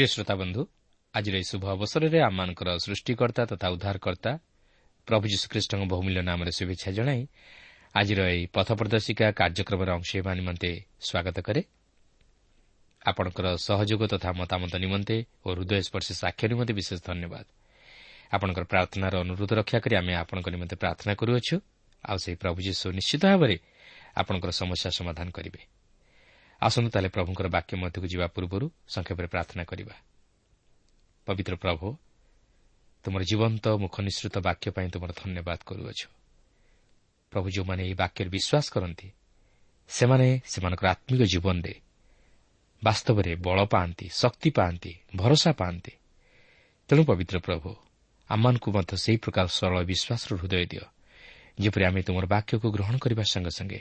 ପ୍ରିୟ ଶ୍ରୋତାବନ୍ଧୁ ଆଜିର ଏହି ଶୁଭ ଅବସରରେ ଆମମାନଙ୍କର ସୃଷ୍ଟିକର୍ତ୍ତା ତଥା ଉଦ୍ଧାରକର୍ତ୍ତା ପ୍ରଭୁ ଯୀଶୁଖ୍ରୀଷ୍ଟଙ୍କ ବହୁମୂଲ୍ୟ ନାମରେ ଶୁଭେଚ୍ଛା ଜଣାଇ ଆଜିର ଏହି ପଥ ପ୍ରଦର୍ଶିକା କାର୍ଯ୍ୟକ୍ରମରେ ଅଂଶ ହେବା ନିମନ୍ତେ ସ୍ୱାଗତ କରେ। ଆପଣଙ୍କର ସହଯୋଗ ତଥା ମତାମତ ନିମନ୍ତେ ଓ ହୃଦୟସ୍ପର୍ଶୀ ସାକ୍ଷ୍ୟ ନିମନ୍ତେ ବିଶେଷ ଧନ୍ୟବାଦ। ଆପଣଙ୍କର ପ୍ରାର୍ଥନାର ଅନୁରୋଧ ରକ୍ଷା କରି ଆମେ ଆପଣଙ୍କ ନିମନ୍ତେ ପ୍ରାର୍ଥନା କରୁଅଛୁ। ଆଉ ସେହି ପ୍ରଭୁ ଯୀଶୁ ନିଶ୍ଚିତ ଭାବରେ ଆପଣଙ୍କର ସମସ୍ୟା ସମାଧାନ କରିବେ। ଆସନ୍ତୁ ତାହେଲେ ପ୍ରଭୁଙ୍କର ବାକ୍ୟ ମଧ୍ୟକୁ ଯିବା ପୂର୍ବରୁ ସଂକ୍ଷେପରେ ପ୍ରାର୍ଥନା କରିବା। ପବିତ୍ର ପ୍ରଭୁ ତୁମର ଜୀବନ୍ତ ମୁଖ ବାକ୍ୟ ପାଇଁ ତୁମର ଧନ୍ୟବାଦ କରୁଅଛୁ। ପ୍ରଭୁ ଯେଉଁମାନେ ଏହି ବାକ୍ୟରେ ବିଶ୍ୱାସ କରନ୍ତି ସେମାନେ ସେମାନଙ୍କର ଆତ୍ମିକ ଜୀବନରେ ବାସ୍ତବରେ ବଳ ପାଆନ୍ତି ଶକ୍ତି ପାଆନ୍ତି ଭରସା ପାଆନ୍ତି। ତେଣୁ ପବିତ୍ର ପ୍ରଭୁ ଆମମାନଙ୍କୁ ମଧ୍ୟ ସେହି ପ୍ରକାର ସରଳ ବିଶ୍ୱାସର ହୃଦୟ ଦିଅ। ଯେପରି ଆମେ ତୁମର ବାକ୍ୟକୁ ଗ୍ରହଣ କରିବା ସଙ୍ଗେ ସଙ୍ଗେ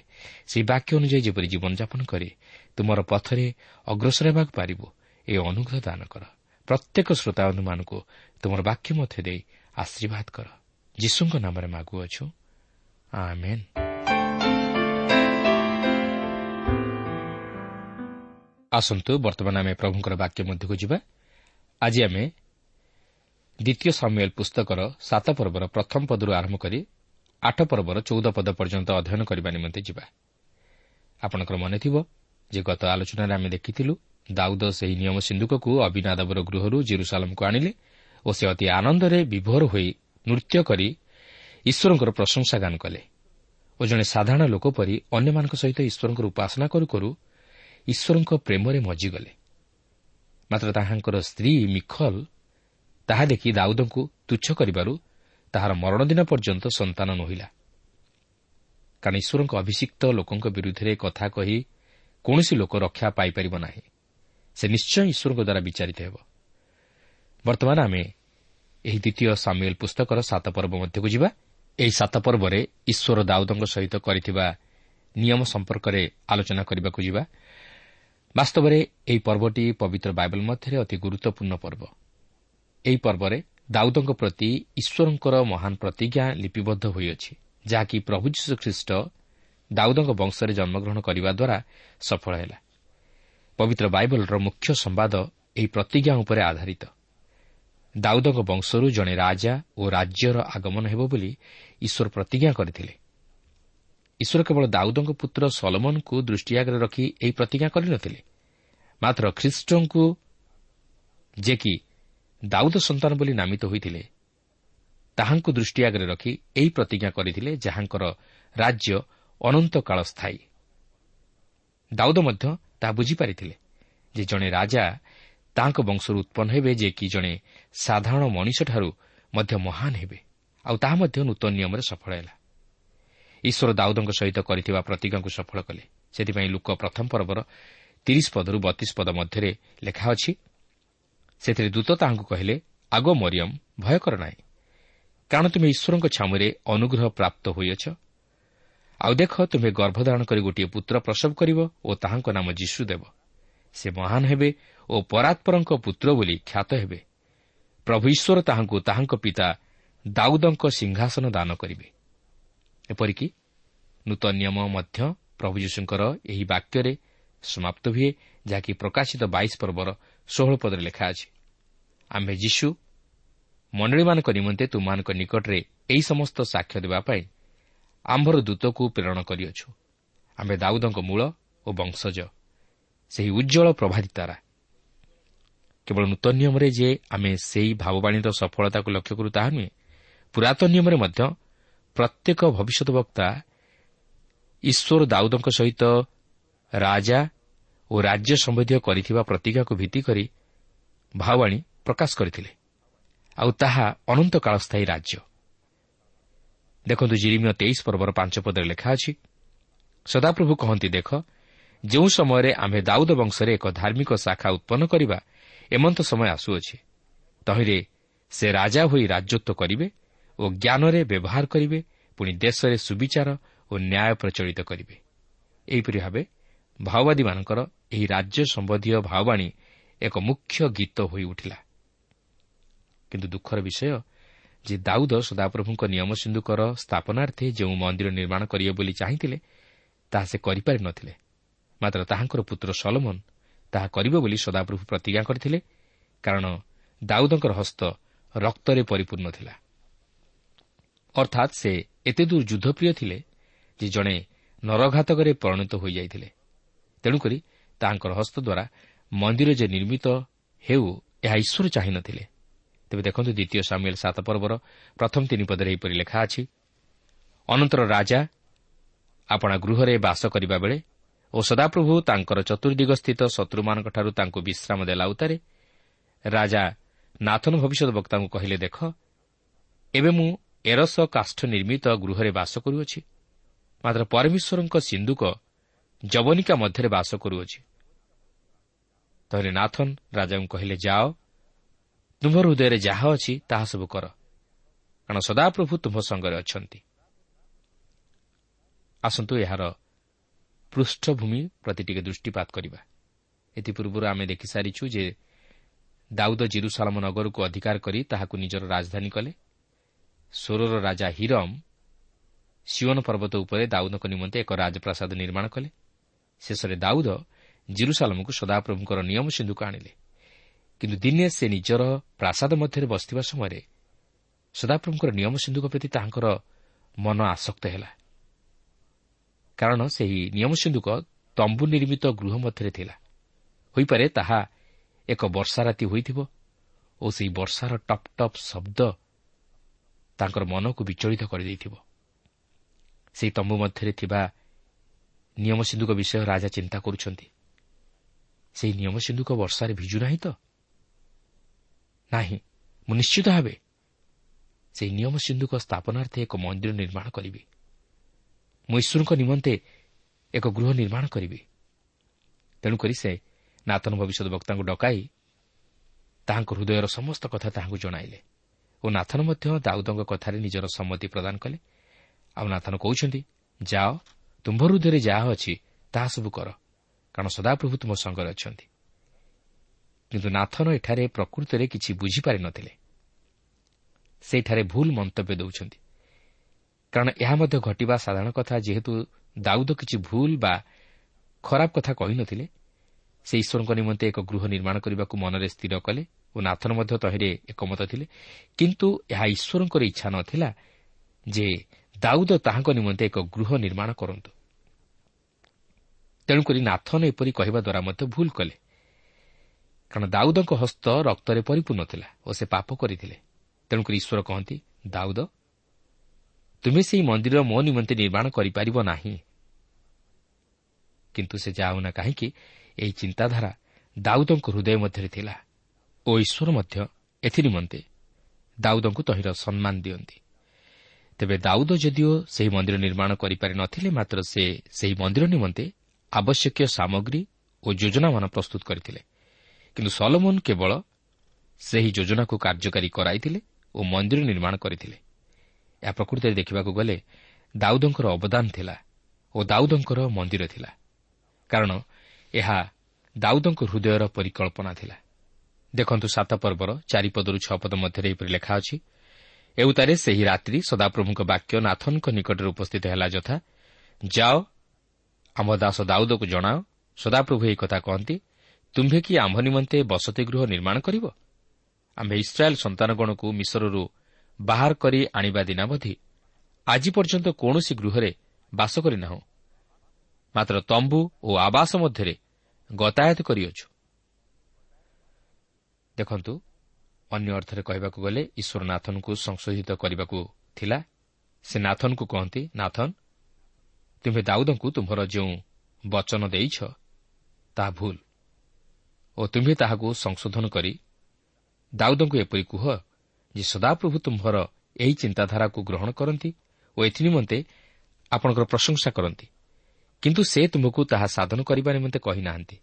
ସେହି ବାକ୍ୟ ଅନୁଯାୟୀ ଯେପରି ଜୀବନଯାପନ କରି ତୁମର ପଥରେ ଅଗ୍ରସର ହେବାକୁ ପାରିବୁ ଏହି ଅନୁଗ୍ରହ ଦାନ କର। ପ୍ରତ୍ୟେକ ଶ୍ରୋତାବନ୍ଧୁମାନଙ୍କୁ ତୁମର ବାକ୍ୟ ମଧ୍ୟ ଦେଇ ଆଶୀର୍ବାଦ କର। ଯୀଶୁଙ୍କ ନାମରେ ମାଗୁଅଛୁ ଆସନ୍ତୁ ବର୍ତ୍ତମାନ ଆମେ ପ୍ରଭୁଙ୍କର ବାକ୍ୟ ମଧ୍ୟକୁ ଯିବା। ଆଜି ଆମେ ଦ୍ୱିତୀୟ ସାମୁଏଲ୍ ପୁସ୍ତକର ସାତ ପର୍ବର ପ୍ରଥମ ପଦରୁ ଆରମ୍ଭ କରି ଆଠ ପର୍ବର ଚଉଦ ପଦ ପର୍ଯ୍ୟନ୍ତ ଅଧ୍ୟୟନ କରିବା ନିମନ୍ତେ ଯିବା। ଆପଣଙ୍କର ମନେଥିବ ଯେ ଗତ ଆଲୋଚନାରେ ଆମେ ଦେଖିଥିଲୁ ଦାଉଦ ସେହି ନିୟମ ସିନ୍ଧୁକକୁ ଅବିନାଦବର ଗୃହରୁ ଜିରୁସାଲମକୁ ଆଣିଲେ ଓ ସେ ଅତି ଆନନ୍ଦରେ ବିଭୋର ହୋଇ ନୃତ୍ୟ କରି ଈଶ୍ୱରଙ୍କର ପ୍ରଶଂସା ଗାନ କଲେ ଓ ଜଣେ ସାଧାରଣ ଲୋକ ପରି ଅନ୍ୟମାନଙ୍କ ସହିତ ଈଶ୍ୱରଙ୍କର ଉପାସନା କରୁ କରୁ ଈଶ୍ୱରଙ୍କ ପ୍ରେମରେ ମଜିଗଲେ। ମାତ୍ର ତାହାଙ୍କର ସ୍ତ୍ରୀ ମିଖଲ ତାହା ଦେଖି ଦାଉଦଙ୍କୁ ତୁଚ୍ଛ କରିବାରୁ ତାହାର ମରଣ ଦିନ ପର୍ଯ୍ୟନ୍ତ ସନ୍ତାନ ନୋହିଲା। କାରଣ ଈଶ୍ୱରଙ୍କ ଅଭିଷିକ୍ତ ଲୋକଙ୍କ ବିରୁଦ୍ଧରେ କଥା କହି କୌଣସି ଲୋକ ରକ୍ଷା ପାଇପାରିବ ନାହିଁ। ସେ ନିଶ୍ଚୟ ଈଶ୍ୱରଙ୍କ ଦ୍ୱାରା ବିଚାରିତ ହେବ। ବର୍ତ୍ତମାନ ଆମେ ଏହି ଦ୍ୱିତୀୟ ସାମୁଏଲ୍ ପୁସ୍ତକର ସାତ ପର୍ବ ମଧ୍ୟକୁ ଯିବା। ଏହି ସାତ ପର୍ବରେ ଈଶ୍ୱର ଦାଉଦଙ୍କ ସହିତ କରିଥିବା ନିୟମ ସମ୍ପର୍କରେ ଆଲୋଚନା କରିବାକୁ ଯିବା। ବାସ୍ତବରେ ଏହି ପର୍ବଟି ପବିତ୍ର ବାଇବଲ ମଧ୍ୟରେ ଅତି ଗୁରୁତ୍ୱପୂର୍ଣ୍ଣ ପର୍ବ। ଏହି ପର୍ବରେ ଦାଉଦଙ୍କ ପ୍ରତି ଈଶ୍ୱରଙ୍କର ମହାନ ପ୍ରତିଜ୍ଞା ଲିପିବଦ୍ଧ ହୋଇଅଛି ଯାହାକି ପ୍ରଭୁ ଯୀଶୁ ଖ୍ରୀଷ୍ଟ ଦାଉଦଙ୍କ ବଂଶରେ ଜନ୍ମଗ୍ରହଣ କରିବା ଦ୍ୱାରା ସଫଳ ହେଲା। ପବିତ୍ର ବାଇବଲର ମୁଖ୍ୟ ସମ୍ବାଦ ଏହି ପ୍ରତିଜ୍ଞା ଉପରେ ଆଧାରିତ। ଦାଉଦଙ୍କ ବଂଶରୁ ଜଣେ ରାଜା ଓ ରାଜ୍ୟର ଆଗମନ ହେବ ବୋଲି ଈଶ୍ୱର ପ୍ରତିଜ୍ଞା କରିଥିଲେ। ଈଶ୍ୱର କେବଳ ଦାଉଦଙ୍କ ପୁତ୍ର ସଲମନଙ୍କୁ ଦୃଷ୍ଟି ଆଗରେ ରଖି ଏହି ପ୍ରତିଜ୍ଞା କରିନଥିଲେ ମାତ୍ର ଖ୍ରୀଷ୍ଟଙ୍କୁ ଯେ କି ଦାଉଦ ସନ୍ତାନ ବୋଲି ନାମିତ ହୋଇଥିଲେ। ତାହାଙ୍କୁ ଦୃଷ୍ଟି ଆଗରେ ରଖି ଏହି ପ୍ରତିଜ୍ଞା କରିଥିଲେ ଯାହାଙ୍କର ରାଜ୍ୟ ଅନନ୍ତକାଳ ସ୍ଥାୟୀ। ଦାଉଦ ମଧ୍ୟ ତାହା ବୁଝିପାରିଥିଲେ ଯେ ଜଣେ ରାଜା ତାହାଙ୍କ ବଂଶରୁ ଉତ୍ପନ୍ନ ହେବେ ଯେ କି ଜଣେ ସାଧାରଣ ମଣିଷଠାରୁ ମଧ୍ୟ ମହାନ ହେବେ। ଆଉ ତାହା ମଧ୍ୟ ନୂତନ ନିୟମରେ ସଫଳ ହେଲା। ଈଶ୍ୱର ଦାଉଦଙ୍କ ସହିତ କରିଥିବା ପ୍ରତିଜ୍ଞାକୁ ସଫଳ କଲେ। ସେଥିପାଇଁ ଲୋକ ପ୍ରଥମ ପର୍ବର ତିରିଶ ପଦରୁ ବତିଶ ପଦ ମଧ୍ୟରେ ଲେଖା ଅଛି ସେଥିରେ ଦୂତ ତାହାଙ୍କୁ କହିଲେ ଆଗ ମରିୟମ୍ ଭୟ କର ନାହିଁ। କାରଣ ତୁମେ ଈଶ୍ୱରଙ୍କ ଛାମୁରେ ଅନୁଗ୍ରହ ପ୍ରାପ୍ତ ହୋଇଅଛ। ଆଉ ଦେଖ ତୁମେ ଗର୍ଭଧାରଣ କରି ଗୋଟିଏ ପୁତ୍ର ପ୍ରସବ କରିବ ଓ ତାହାଙ୍କ ନାମ ଯୀଶୁ ଦେବ। ସେ ମହାନ ହେବେ ଓ ପରାତ୍ପରଙ୍କ ପୁତ୍ର ବୋଲି ଖ୍ୟାତ ହେବେ। ପ୍ରଭୁ ଈଶ୍ୱର ତାହାଙ୍କୁ ତାହାଙ୍କ ପିତା ଦାଉଦଙ୍କ ସିଂହାସନ ଦାନ କରିବେ। ଏପରିକି ନୂତନ ନିୟମ ମଧ୍ୟ ପ୍ରଭୁ ଯୀଶୁଙ୍କର ଏହି ବାକ୍ୟରେ ସମାପ୍ତ ହୁଏ ଯାହାକି ପ୍ରକାଶିତ ବାଇଶ ପର୍ବର ଷୋହଳ ପଦରେ ଲେଖା ଅଛି ଆମ୍ଭେ ଯୀଶୁ ମଣ୍ଡଳୀମାନଙ୍କ ନିମନ୍ତେ ତୁମମାନଙ୍କ ନିକଟରେ ଏହି ସମସ୍ତ ସାକ୍ଷ୍ୟ ଦେବା ପାଇଁ ଆମ୍ଭର ଦୂତକୁ ପ୍ରେରଣ କରିଅଛୁ। ଆମ୍ଭେ ଦାଉଦଙ୍କ ମୂଳ ଓ ବଂଶଜ ସେହି ଉଜ୍ଜଳ ପ୍ରଭାତୀ ତାରା। କେବଳ ନୂତନ ନିୟମରେ ଯେ ଆମେ ସେହି ଭାବବାଣୀର ସଫଳତାକୁ ଲକ୍ଷ୍ୟ କରୁ ତାହା ନୁହେଁ ପୁରାତନ ନିୟମରେ ମଧ୍ୟ ପ୍ରତ୍ୟେକ ଭବିଷ୍ୟତ ବକ୍ତା ଈଶ୍ୱର ଦାଉଦଙ୍କ ସହିତ ରାଜା ଓ ରାଜ୍ୟ ସମ୍ବନ୍ଧୀୟ କରିଥିବା ପ୍ରତିଜ୍ଞାକୁ ଭିତ୍ତି କରି ଭାବାଣୀ ପ୍ରକାଶ କରିଥିଲେ। ଆଉ ତାହା ଅନନ୍ତକାଳ ସ୍ଥାୟୀ ରାଜ୍ୟ। ଦେଖନ୍ତୁ ଜିରିମିୟ ତେଇଶ ପର୍ବର ପାଞ୍ଚ ପଦରେ ଲେଖା ଅଛି ସଦାପ୍ରଭୁ କହନ୍ତି ଦେଖ ଯେଉଁ ସମୟରେ ଆମ୍ଭେ ଦାଉଦ ବଂଶରେ ଏକ ଧାର୍ମିକ ଶାଖା ଉତ୍ପନ୍ନ କରିବା ଏମନ୍ତ ସମୟ ଆସୁଅଛି। ତହିଁରେ ସେ ରାଜା ହୋଇ ରାଜତ୍ୱ କରିବେ ଓ ଜ୍ଞାନରେ ବ୍ୟବହାର କରିବେ ପୁଣି ଦେଶରେ ସୁବିଚାର ଓ ନ୍ୟାୟ ପ୍ରଚଳିତ କରିବେ। ଏହିପରି ଭାବେ ମାଓବାଦୀମାନଙ୍କର ଏହି ରାଜ୍ୟ ସମ୍ବନ୍ଧୀୟ ଭାଓବାଣୀ ଏକ ମୁଖ୍ୟ ଗୀତ ହୋଇ ଉଠିଲା। କିନ୍ତୁ ଦୁଃଖର ବିଷୟ ଯେ ଦାଉଦ ସଦାପ୍ରଭୁଙ୍କ ନିୟମ ସିନ୍ଧୁକର ସ୍ଥାପନାର୍ଥେ ଯେଉଁ ମନ୍ଦିର ନିର୍ମାଣ କରିବେ ବୋଲି ଚାହିଁଥିଲେ ତାହା ସେ କରିପାରି ନ ଥିଲେ ମାତ୍ର ତାହାଙ୍କର ପୁତ୍ର ସଲମନ ତାହା କରିବ ବୋଲି ସଦାପ୍ରଭୁ ପ୍ରତିଜ୍ଞା କରିଥିଲେ କାରଣ ଦାଉଦଙ୍କର ହସ୍ତ ରକ୍ତରେ ପରିପୂର୍ଣ୍ଣ ଥିଲା। ଅର୍ଥାତ୍ ସେ ଏତେଦୂର ଯୁଦ୍ଧପ୍ରିୟ ଥିଲେ ଯେ ଜଣେ ନରଘାତକରେ ପରିଣତ ହୋଇଯାଇଥିଲେ। ତେଣୁକରି ତାହାଙ୍କର ହସ୍ତ ଦ୍ୱାରା ମନ୍ଦିର ଯେ ନିର୍ମିତ ହେଉ ଏହା ଈଶ୍ୱର ଚାହିଁନଥିଲେ ତେବେ ଦେଖନ୍ତୁ ଦ୍ୱିତୀୟ ସାମୁଏଲ ସାତ ପର୍ବର ପ୍ରଥମ ତିନି ପଦରେ ଏହିପରି ଲେଖା ଅଛି ଅନନ୍ତର ରାଜା ଆପଣା ଗୃହରେ ବାସ କରିବା ବେଳେ ଓ ସଦାପ୍ରଭୁ ତାଙ୍କର ଚତୁର୍ଦ୍ଦିଗସ୍ଥିତ ଶତ୍ରୁମାନଙ୍କଠାରୁ ତାଙ୍କୁ ବିଶ୍ରାମ ଦେଲା ଉତ୍ତାରେ ରାଜା ନାଥନ ଭବିଷ୍ୟତ ବକ୍ତାଙ୍କୁ କହିଲେ ଦେଖ ଏବେ ମୁଁ ଏରସ କାଷ୍ଠ ନିର୍ମିତ ଗୃହରେ ବାସ କରୁଅଛି ମାତ୍ର ପରମେଶ୍ୱରଙ୍କ ସିନ୍ଧୁକ ଯବନିକା ମଧ୍ୟରେ ବାସ କରୁଅଛି। ତହିଁରେ ନାଥନ୍ ରାଜାଙ୍କୁ କହିଲେ ଯାଅ। ତୁମ୍ଭ ହୃଦୟରେ ଯାହା ଅଛି ତାହା ସବୁ କର। କାରଣ ସଦାପ୍ରଭୁ ତୁମ୍ଭ ସଙ୍ଗରେ ଅଛନ୍ତି। ଆସନ୍ତୁ ଏହାର ପୃଷ୍ଠଭୂମି ପ୍ରତି ଟିକେ ଦୃଷ୍ଟିପାତ କରିବା। ଏଥିପୂର୍ବରୁ ଆମେ ଦେଖିସାରିଛୁ ଯେ ଦାଉଦ ଜିରୁସାଲାମ ନଗରକୁ ଅଧିକାର କରି ତାହାକୁ ନିଜର ରାଜଧାନୀ କଲେ। ସୋରର ରାଜା ହିରମ୍ ସିଓନ ପର୍ବତ ଉପରେ ଦାଉଦଙ୍କ ନିମନ୍ତେ ଏକ ରାଜପ୍ରାସାଦ ନିର୍ମାଣ କଲେ। ଶେଷରେ ଦାଉଦ ଜିରୁସାଲମକୁ ସଦାପ୍ରଭୁଙ୍କର ନିୟମ ସିନ୍ଧୁକୁ ଆଣିଲେ। କିନ୍ତୁ ଦିନେ ସେ ନିଜର ପ୍ରାସାଦ ମଧ୍ୟରେ ବସିଥିବା ସମୟରେ ସଦାପ୍ରଭୁଙ୍କର ନିୟମ ସିନ୍ଧୁକ ପ୍ରତି ତାହାଙ୍କର ମନ ଆସକ୍ତ ହେଲା। କାରଣ ସେହି ନିୟମ ସିନ୍ଧୁକ ତମ୍ବୁ ନିର୍ମିତ ଗୃହ ମଧ୍ୟରେ ଥିଲା। ହୋଇପାରେ ତାହା ଏକ ବର୍ଷା ରାତି ହୋଇଥିବ ଓ ସେହି ବର୍ଷାର ଟପ୍ ଟପ୍ ଶବ୍ଦ ତାଙ୍କର ମନକୁ ବିଚଳିତ କରିଦେଇଥିବ। ସେହି ତମ୍ବୁ ମଧ୍ୟରେ ଥିବା ନିୟମ ସିନ୍ଧୁକ ବିଷୟ ରାଜା ଚିନ୍ତା କରୁଛନ୍ତି। ସେହି ନିୟମ ସିନ୍ଧୁକ ବର୍ଷାରେ ଭିଜୁ ନାହିଁ ତ? ନାହିଁ। ମୁଁ ନିଶ୍ଚିତ ଭାବେ ସେହି ନିୟମ ସିନ୍ଧୁକ ସ୍ଥାପନାର୍ଥେ ଏକ ମନ୍ଦିର ନିର୍ମାଣ କରିବି। ମୁଁ ଈଶ୍ୱରଙ୍କ ନିମନ୍ତେ ଏକ ଗୃହ ନିର୍ମାଣ କରିବି। ତେଣୁକରି ସେ ନାତନ ଭବିଷ୍ୟତ ବକ୍ତାଙ୍କୁ ଡକାଇ ତାହାଙ୍କ ହୃଦୟର ସମସ୍ତ କଥା ତାହାଙ୍କୁ ଜଣାଇଲେ ଓ ନାଥନ ମଧ୍ୟ ଦାଉଦଙ୍କ କଥାରେ ନିଜର ସମ୍ମତି ପ୍ରଦାନ କଲେ। ଆଉ ନାଥନ କହୁଛନ୍ତି ଯାଅ ତୁମ୍ଭ ହୃଦୟରେ ଯାହା ଅଛି ତାହା ସବୁ କର। କାରଣ ସଦାପ୍ରଭୁ ତୁମ ସଙ୍ଗରେ ଅଛନ୍ତି। କିନ୍ତୁ ନାଥନ ଏଠାରେ ପ୍ରକୃତରେ କିଛି ବୁଝିପାରିନଥିଲେ ସେଠାରେ ଭୁଲ ମନ୍ତବ୍ୟ ଦେଉଛନ୍ତି। କାରଣ ଏହା ମଧ୍ୟ ଘଟିବା ସାଧାରଣ କଥା ଯେହେତୁ ଦାଉଦ କିଛି ଭୁଲ ବା ଖରାପ କଥା କହିନଥିଲେ ସେ ଈଶ୍ୱରଙ୍କ ନିମନ୍ତେ ଏକ ଗୃହ ନିର୍ମାଣ କରିବାକୁ ମନରେ ସ୍ଥିର କଲେ ଓ ନାଥନ ମଧ୍ୟ ତହିଁରେ ଏକମତ ଥିଲେ। କିନ୍ତୁ ଏହା ଈଶ୍ୱରଙ୍କର ଇଚ୍ଛା ନ ଥିଲା ଯେ ଦାଉଦ ତାହାଙ୍କ ନିମନ୍ତେ ଏକ ଗୃହ ନିର୍ମାଣ କରନ୍ତୁ। ତେଣୁକରି ନାଥନ ଏପରି କହିବା ଦ୍ୱାରା ମଧ୍ୟ ଭୁଲ କଲେ। କାରଣ ଦାଉଦଙ୍କ ହସ୍ତ ରକ୍ତରେ ପରିପୂର୍ଣ୍ଣ ଥିଲା ଓ ସେ ପାପ କରିଥିଲେ। ତେଣୁକରି ଈଶ୍ୱର କହନ୍ତି ଦାଉଦ ତୁମେ ସେହି ମନ୍ଦିର ମୋ ନିମନ୍ତେ ନିର୍ମାଣ କରିପାରିବ ନାହିଁ। କିନ୍ତୁ ସେ ଯାଉନା କାହିଁକି ଏହି ଚିନ୍ତାଧାରା ଦାଉଦଙ୍କ ହୃଦୟ ମଧ୍ୟରେ ଥିଲା ଓ ଈଶ୍ୱର ମଧ୍ୟ ଏଥିନିମନ୍ତେ ଦାଉଦଙ୍କୁ ତହିଁର ସମ୍ମାନ ଦିଅନ୍ତି। ତେବେ ଦାଉଦ ଯଦିଓ ସେହି ମନ୍ଦିର ନିର୍ମାଣ କରିପାରି ନଥିଲେ ମାତ୍ର ସେ ସେହି ମନ୍ଦିର ନିମନ୍ତେ ଆବଶ୍ୟକୀୟ ସାମଗ୍ରୀ ଓ ଯୋଜନାମାନ ପ୍ରସ୍ତୁତ କରିଥିଲେ। କିନ୍ତୁ ସଲମୋନ୍ କେବଳ ସେହି ଯୋଜନାକୁ କାର୍ଯ୍ୟକାରୀ କରାଇଥିଲେ ଓ ମନ୍ଦିର ନିର୍ମାଣ କରିଥିଲେ। ଏହା ପ୍ରକୃତରେ ଦେଖିବାକୁ ଗଲେ ଦାଉଦଙ୍କର ଅବଦାନ ଥିଲା ଓ ଦାଉଦଙ୍କର ମନ୍ଦିର ଥିଲା। କାରଣ ଏହା ଦାଉଦଙ୍କ ହୃଦୟର ପରିକଳ୍ପନା ଥିଲା। ଦେଖନ୍ତୁ ସାତ ପର୍ବର ଚାରିପଦରୁ ଛଅ ପଦ ମଧ୍ୟରେ ଏହିପରି ଲେଖା ଅଛି ଏଉତାରେ ସେହି ରାତ୍ରି ସଦାପ୍ରଭୁଙ୍କ ବାକ୍ୟ ନାଥନଙ୍କ ନିକଟରେ ଉପସ୍ଥିତ ହେଲା ଯଥା ଯାଅ ଆମ ଦାସ ଦାଉଦକୁ ଜଣାଅ ସଦାପ୍ରଭୁ ଏହି କଥା କହନ୍ତି ତୁମ୍ଭେ କି ଆମ୍ଭ ନିମନ୍ତେ ବସତି ଗୃହ ନିର୍ମାଣ କରିବ? ଆମ୍ଭେ ଇସ୍ରାଏଲ୍ ସନ୍ତାନଗଣକୁ ମିଶରରୁ ବାହାର କରି ଆଣିବା ଦିନାବଧି ଆଜି ପର୍ଯ୍ୟନ୍ତ କୌଣସି ଗୃହରେ ବାସ କରିନାହୁଁ। ମାତ୍ର ତମ୍ବୁ ଓ ଆବାସ ମଧ୍ୟରେ ଗତାୟତ କରିଅଛୁ। ଦେଖନ୍ତୁ ଅନ୍ୟ ଅର୍ଥରେ କହିବାକୁ ଗଲେ ଈଶ୍ୱର ନାଥନଙ୍କୁ ସଂଶୋଧିତ କରିବାକୁ ଥିଲା। ସେ ନାଥନଙ୍କୁ କହନ୍ତି ନାଥନ ତୁମ୍ଭେ ଦାଉଦଙ୍କୁ ତୁମ୍ଭର ଯେଉଁ ବଚନ ଦେଇଛ ତାହା ଭୁଲ। ଓ ତୁମ୍ଭେ ତାହାକୁ ସଂଶୋଧନ କରି ଦାଉଦଙ୍କୁ ଏପରି କୁହ ଯେ ସଦାପ୍ରଭୁ ତୁମ୍ଭର ଏହି ଚିନ୍ତାଧାରାକୁ ଗ୍ରହଣ କରନ୍ତି ଓ ଏଥିନିମନ୍ତେ ଆପଣଙ୍କର ପ୍ରଶଂସା କରନ୍ତି। କିନ୍ତୁ ସେ ତୁମକୁ ତାହା ସାଧନ କରିବା ନିମନ୍ତେ କହିନାହାନ୍ତି।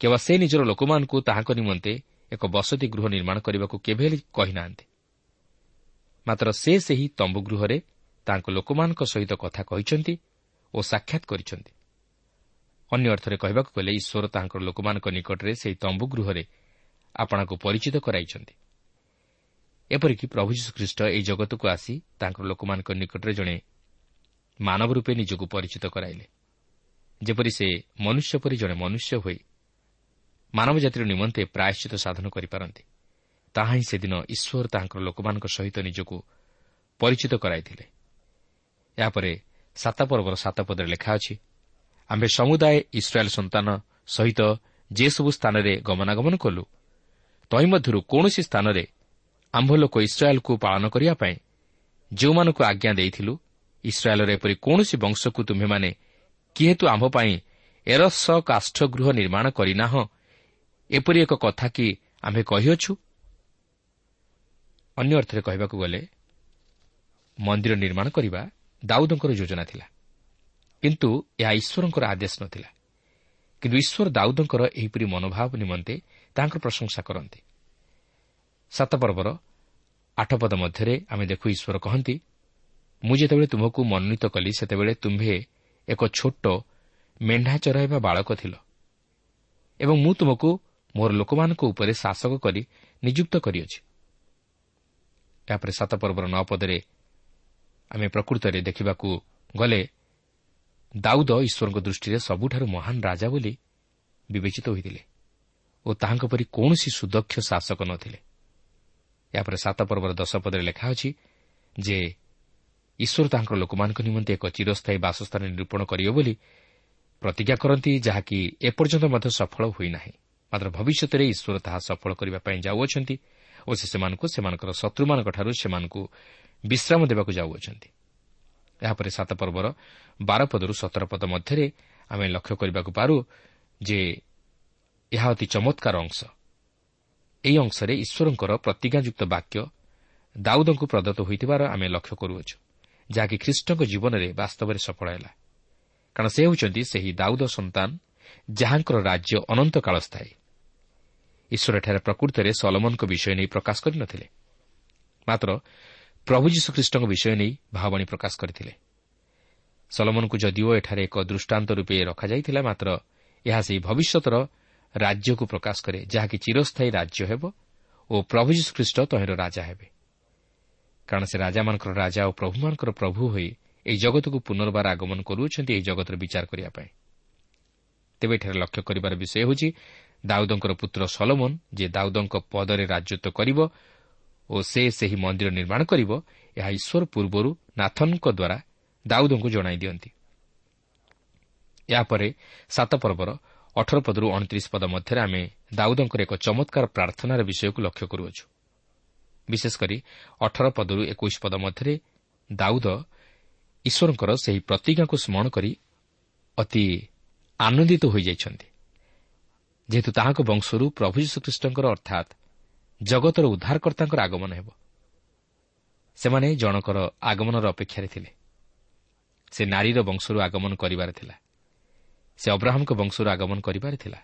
କେବଳ ସେ ନିଜର ଲୋକମାନଙ୍କୁ ତାହାଙ୍କ ନିମନ୍ତେ ଏକ ବସତି ଗୃହ ନିର୍ମାଣ କରିବାକୁ କେବେ ହେଲେ କହିନାହାନ୍ତି। ମାତ୍ର ସେ ସେହି ତମ୍ବୁ ଗୃହରେ ତାଙ୍କ ଲୋକମାନଙ୍କ ସହିତ କଥା କହିଛନ୍ତି ଓ ସାକ୍ଷାତ କରିଛନ୍ତି। ଅନ୍ୟ ଅର୍ଥରେ କହିବାକୁ ଗଲେ ଈଶ୍ୱର ତାଙ୍କର ଲୋକମାନଙ୍କ ନିକଟରେ ସେହି ତମ୍ବୁ ଗୃହରେ ଆପଣଙ୍କୁ ପରିଚିତ କରାଇଛନ୍ତି। ଏପରିକି ପ୍ରଭୁ ଯୀଶୁଖ୍ରୀଷ୍ଟ ଏହି ଜଗତକୁ ଆସି ତାଙ୍କର ଲୋକମାନଙ୍କ ନିକଟରେ ଜଣେ ମାନବ ରୂପେ ନିଜକୁ ପରିଚିତ କରାଇଲେ। ଯେପରି ସେ ମନୁଷ୍ୟ ପରି ଜଣେ ମନୁଷ୍ୟ ହୋଇ ମାନବ ଜାତିର ନିମନ୍ତେ ପ୍ରାୟଶ୍ଚିତ ସାଧନ କରିପାରନ୍ତି ତାହା ହିଁ ସେଦିନ ଈଶ୍ୱର ତାଙ୍କର ଲୋକମାନଙ୍କ ସହିତ ନିଜକୁ ପରିଚିତ କରାଇଥିଲେ। ଏହାପରେ ସାତ ପର୍ବର ସାତ ପଦରେ ଲେଖା ଅଛି ଆମ୍ଭେ ସମୁଦାୟ ଇସ୍ରାଏଲ୍ ସନ୍ତାନ ସହିତ ଯେସବୁ ସ୍ଥାନରେ ଗମନାଗମନ କଲୁ ତହିଁମଧ୍ୟରୁ କୌଣସି ସ୍ଥାନରେ ଆମ୍ଭ ଲୋକ ଇସ୍ରାଏଲ୍କୁ ପାଳନ କରିବା ପାଇଁ ଯେଉଁମାନଙ୍କୁ ଆଜ୍ଞା ଦେଇଥିଲୁ ଇସ୍ରାଏଲ୍ର ଏପରି କୌଣସି ବଂଶକୁ ତୁମ୍ଭେମାନେ କିହେତୁ ଆମ୍ଭ ପାଇଁ ଏରସ କାଷ୍ଠଗୃହ ନିର୍ମାଣ କରିନାହଁ ଏପରି ଏକ କଥା କି ଆମ୍ଭେ କହିଅଛୁ? ଅନ୍ୟ ଅର୍ଥରେ କହିବାକୁ ଗଲେ ମନ୍ଦିର ନିର୍ମାଣ କରିବା ଦାଉଦଙ୍କର ଯୋଜନା ଥିଲା। କିନ୍ତୁ ଏହା ଈଶ୍ୱରଙ୍କର ଆଦେଶ ନଥିଲା। କିନ୍ତୁ ଈଶ୍ୱର ଦାଉଦଙ୍କର ଏହିପରି ମନୋଭାବ ନିମନ୍ତେ ତାଙ୍କର ପ୍ରଶଂସା କରନ୍ତି। ସାତ ପର୍ବର ଆଠ ପଦ ମଧ୍ୟରେ ଆମେ ଦେଖୁ ଈଶ୍ୱର କହନ୍ତି ମୁଁ ଯେତେବେଳେ ତୁମକୁ ମନୋନୀତ କଲି ସେତେବେଳେ ତୁମ୍ଭେ ଏକ ଛୋଟ ମେଣ୍ଢା ଚରାଇବା ବାଳକ ଥିଲ। ଏବଂ ମୁଁ ତୁମକୁ ମୋର ଲୋକମାନଙ୍କ ଉପରେ ଶାସକ କରି ନିଯୁକ୍ତ କରିଅଛି ଏହାପରେ ସାତ ପର୍ବର ନଅ ପଦରେ ଆମେ ପ୍ରକୃତରେ ଦେଖିବାକୁ ଗଲେ ଦାଉଦ ଈଶ୍ୱରଙ୍କ ଦୃଷ୍ଟିରେ ସବୁଠାରୁ ମହାନ ରାଜା ବୋଲି ବିବେଚିତ ହୋଇଥିଲେ ଓ ତାହାଙ୍କ ପରି କୌଣସି ସୁଦକ୍ଷ ଶାସକ ନଥିଲେ। ଏହାପରେ ସାତ ପର୍ବର ଦଶ ପଦରେ ଲେଖା ଅଛି ଯେ ଈଶ୍ୱର ତାଙ୍କର ଲୋକମାନଙ୍କ ନିମନ୍ତେ ଏକ ଚିରସ୍ଥାୟୀ ବାସସ୍ଥାନ ନିରୂପଣ କରିବ ବୋଲି ପ୍ରତିଜ୍ଞା କରନ୍ତି ଯାହାକି ଏପର୍ଯ୍ୟନ୍ତ ମଧ୍ୟ ସଫଳ ହୋଇନାହିଁ। ମାତ୍ର ଭବିଷ୍ୟତରେ ଈଶ୍ୱର ତାହା ସଫଳ କରିବା ପାଇଁ ଯାଉଅଛନ୍ତି ଓ ସେ ସେମାନଙ୍କୁ ସେମାନଙ୍କର ଶତ୍ରୁମାନଙ୍କଠାରୁ ସେମାନଙ୍କୁ ବିଶ୍ରାମ ଦେବାକୁ ଯାଉଅଛନ୍ତି। ଏହାପରେ ସାତ ପର୍ବର ସତର ପଦ ମଧ୍ୟରେ ଆମେ ଲକ୍ଷ୍ୟ କରିବାକୁ ପାରୁ ଯେ ଏହା ଅତି ଚମତ୍କାର ଅଂଶ। ଏହି ଅଂଶରେ ଈଶ୍ୱରଙ୍କର ପ୍ରତିଜ୍ଞାଯୁକ୍ତ ବାକ୍ୟ ଦାଉଦଙ୍କୁ ପ୍ରଦତ୍ତ ହୋଇଥିବାର ଆମେ ଲକ୍ଷ୍ୟ କରୁଅଛୁ ଯାହାକି ଖ୍ରୀଷ୍ଟଙ୍କ ଜୀବନରେ ବାସ୍ତବରେ ସଫଳ ହେଲା। କାରଣ ସେ ହେଉଛନ୍ତି ସେହି ଦାଉଦ ସନ୍ତାନ ଯାହାଙ୍କର ରାଜ୍ୟ ଅନନ୍ତ କାଳ ସ୍ଥାୟୀ ଈଶ୍ୱର ଏଠାରେ ପ୍ରକୃତରେ ସଲମନଙ୍କ ବିଷୟ ନେଇ ପ୍ରକାଶ କରିନଥିଲେ। ମାତ୍ର ପ୍ରଭୁ ଯୀଶୁଖ୍ରୀଷ୍ଟଙ୍କ ବିଷୟ ନେଇ ଭାବବାଣୀ ପ୍ରକାଶ କରିଥିଲେ। ସଲମନଙ୍କୁ ଯଦିଓ ଏଠାରେ ଏକ ଦୃଷ୍ଟାନ୍ତ ରୂପେ ରଖାଯାଇଥିଲା ମାତ୍ର ଏହା ସେହି ଭବିଷ୍ୟତର ରାଜ୍ୟକୁ ପ୍ରକାଶ କରେ ଯାହାକି ଚିରସ୍ଥାୟୀ ରାଜ୍ୟ ହେବ ଓ ପ୍ରଭୁ ଯୀଶୁଖ୍ରୀଷ୍ଟ ତହିଁର ରାଜା ହେବେ। କାରଣ ସେ ରାଜାମାନଙ୍କର ରାଜା ଓ ପ୍ରଭୁମାନଙ୍କର ପ୍ରଭୁ ହୋଇ ଏହି ଜଗତକୁ ପୁନର୍ବାର ଆଗମନ କରୁଅଛନ୍ତି ଏହି ଜଗତର ବିଚାର କରିବା ପାଇଁ। ତେବେ ଏଠାରେ ଲକ୍ଷ୍ୟ କରିବାର ବିଷୟ ହେଉଛି ଦାଉଦଙ୍କର ପୁତ୍ର ସଲମନ ଯେ ଦାଉଦଙ୍କ ପଦରେ ରାଜତ୍ୱ କରିବ ଓ ସେ ସେହି ମନ୍ଦିର ନିର୍ମାଣ କରିବ ଏହା ଈଶ୍ୱର ପୂର୍ବରୁ ନାଥନଙ୍କ ଦ୍ୱାରା ଦାଉଦଙ୍କୁ ଜଣାଇ ଦିଅନ୍ତି। ଏହାପରେ ସାତ ପର୍ବର ଅଠର ପଦରୁ ଅଣତିରିଶ ପଦ ମଧ୍ୟରେ ଆମେ ଦାଉଦଙ୍କର ଏକ ଚମତ୍କାର ପ୍ରାର୍ଥନାର ବିଷୟକୁ ଲକ୍ଷ୍ୟ କରୁଅଛୁ। ବିଶେଷକରି ଅଠର ପଦରୁ ଏକୋଇଶ ପଦ ମଧ୍ୟରେ ଦାଉଦ ଈଶ୍ୱରଙ୍କର ସେହି ପ୍ରତିଜ୍ଞାକୁ ସ୍ମରଣ କରି ଅତି ଆନନ୍ଦିତ ହୋଇଯାଇଛନ୍ତି। ଯେହେତୁ ତାହାଙ୍କ ବଂଶରୁ ପ୍ରଭୁ ଯୀଶୁଖ୍ରୀଷ୍ଟଙ୍କର ଅର୍ଥାତ୍ ଜଗତର ଉଦ୍ଧାରକର୍ତ୍ତାଙ୍କର ଆଗମନ ହେବ। ସେମାନେ ଜଣକର ଆଗମନର ଅପେକ୍ଷାରେ ଥିଲେ। ସେ ନାରୀର ବଂଶରୁ ଆଗମନ କରିବାର ଥିଲା। ସେ ଅବ୍ରାହ୍ମଙ୍କ ବଂଶରୁ ଆଗମନ କରିବାର ଥିଲା।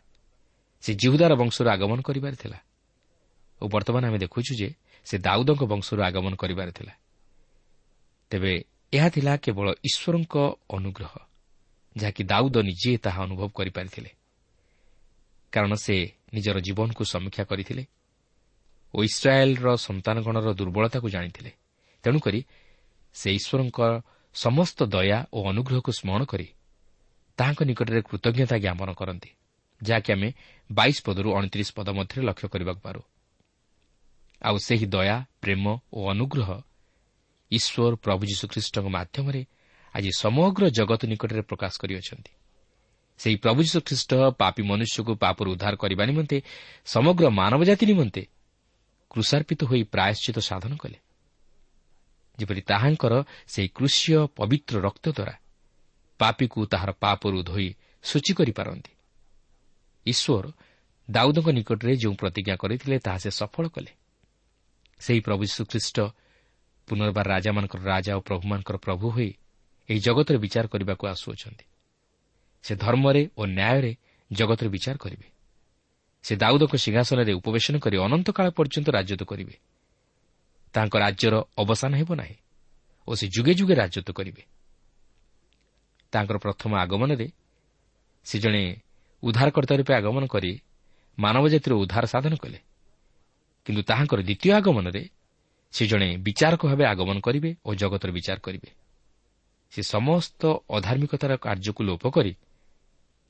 ସେ ଜିହୁଦାର ବଂଶରୁ ଆଗମନ କରିବାର ଥିଲା। ଓ ବର୍ତ୍ତମାନ ଆମେ ଦେଖୁଛୁ ଯେ ସେ ଦାଉଦଙ୍କ ବଂଶରୁ ଆଗମନ କରିବାର ଥିଲା। ତେବେ ଏହା ଥିଲା କେବଳ ଈଶ୍ୱରଙ୍କ ଅନୁଗ୍ରହ ଯାହାକି ଦାଉଦ ନିଜେ ତାହା ଅନୁଭବ କରିପାରିଥିଲେ। କାରଣ ସେ ନିଜର ଜୀବନକୁ ସମୀକ୍ଷା କରିଥିଲେ। ଓ ଇସ୍ରାଏଲ୍ର ସନ୍ତାନଗଣର ଦୁର୍ବଳତାକୁ ଜାଣିଥିଲେ। ତେଣୁକରି ସେ ଈଶ୍ୱରଙ୍କ ସମସ୍ତ ଦୟା ଓ ଅନୁଗ୍ରହକୁ ସ୍ମରଣ କରି ତାହାଙ୍କ ନିକଟରେ କୃତଜ୍ଞତା ଜ୍ଞାପନ କରନ୍ତି ଯାହାକି ଆମେ ବାଇଶ ପଦରୁ ଅଣତିରିଶ ପଦ ମଧ୍ୟରେ ଲକ୍ଷ୍ୟ କରିବାକୁ ପାରୁ। ଆଉ ସେହି ଦୟା ପ୍ରେମ ଓ ଅନୁଗ୍ରହ ଈଶ୍ୱର ପ୍ରଭୁ ଯୀଶୁଖ୍ରୀଷ୍ଟଙ୍କ ମାଧ୍ୟମରେ ଆଜି ସମଗ୍ର ଜଗତ ନିକଟରେ ପ୍ରକାଶ କରିଅଛନ୍ତି। ସେହି ପ୍ରଭୁ ଯୀଶୁଖ୍ରୀଷ୍ଟ ପାପୀ ମନୁଷ୍ୟକୁ ପାପରୁ ଉଦ୍ଧାର କରିବା ନିମନ୍ତେ ସମଗ୍ର ମାନବ ଜାତି ନିମନ୍ତେ କୃଷାର୍ପିତ ହୋଇ ପ୍ରାୟଶ୍ଚିତ ସାଧନ କଲେ। ଯେପରି ତାହାଙ୍କର ସେହି କୃଷିୟ ପବିତ୍ର ରକ୍ତ ଦ୍ୱାରା ପାପୀକୁ ତାହାର ପାପରୁ ଧୋଇ ସୂଚୀ କରିପାରନ୍ତି। ଈଶ୍ୱର ଦାଉଦଙ୍କ ନିକଟରେ ଯେଉଁ ପ୍ରତିଜ୍ଞା କରିଥିଲେ ତାହା ସେ ସଫଳ କଲେ। ସେହି ପ୍ରଭୁ ଯୀଶୁଖ୍ରୀଷ୍ଟ ପୁନର୍ବାର ରାଜାମାନଙ୍କର ରାଜା ଓ ପ୍ରଭୁମାନଙ୍କର ପ୍ରଭୁ ହୋଇ ଏହି ଜଗତରେ ବିଚାର କରିବାକୁ ଆସୁଅଛନ୍ତି। ସେ ଧର୍ମରେ ଓ ନ୍ୟାୟରେ ଜଗତରେ ବିଚାର କରିବେ। ସେ ଦାଉଦଙ୍କ ସିଂହାସନରେ ଉପବେଶନ କରି ଅନନ୍ତକାଳ ପର୍ଯ୍ୟନ୍ତ ରାଜତ୍ୱ କରିବେ। ତାଙ୍କ ରାଜ୍ୟର ଅବସାନ ହେବ ନାହିଁ ଓ ସେ ଯୁଗେ ଯୁଗେ ରାଜତ୍ୱ କରିବେ। ତାଙ୍କର ପ୍ରଥମ ଆଗମନରେ ସେ ଜଣେ ଉଦ୍ଧାରକର୍ତ୍ତା ରୂପେ ଆଗମନ କରି ମାନବ ଜାତିର ଉଦ୍ଧାର ସାଧନ କଲେ। କିନ୍ତୁ ତାହାଙ୍କର ଦ୍ୱିତୀୟ ଆଗମନରେ ସେ ଜଣେ ବିଚାରକ ଭାବେ ଆଗମନ କରିବେ ଓ ଜଗତର ବିଚାର କରିବେ। ସେ ସମସ୍ତ ଅଧାର୍ମିକତାର କାର୍ଯ୍ୟକୁ ଲୋପ କରି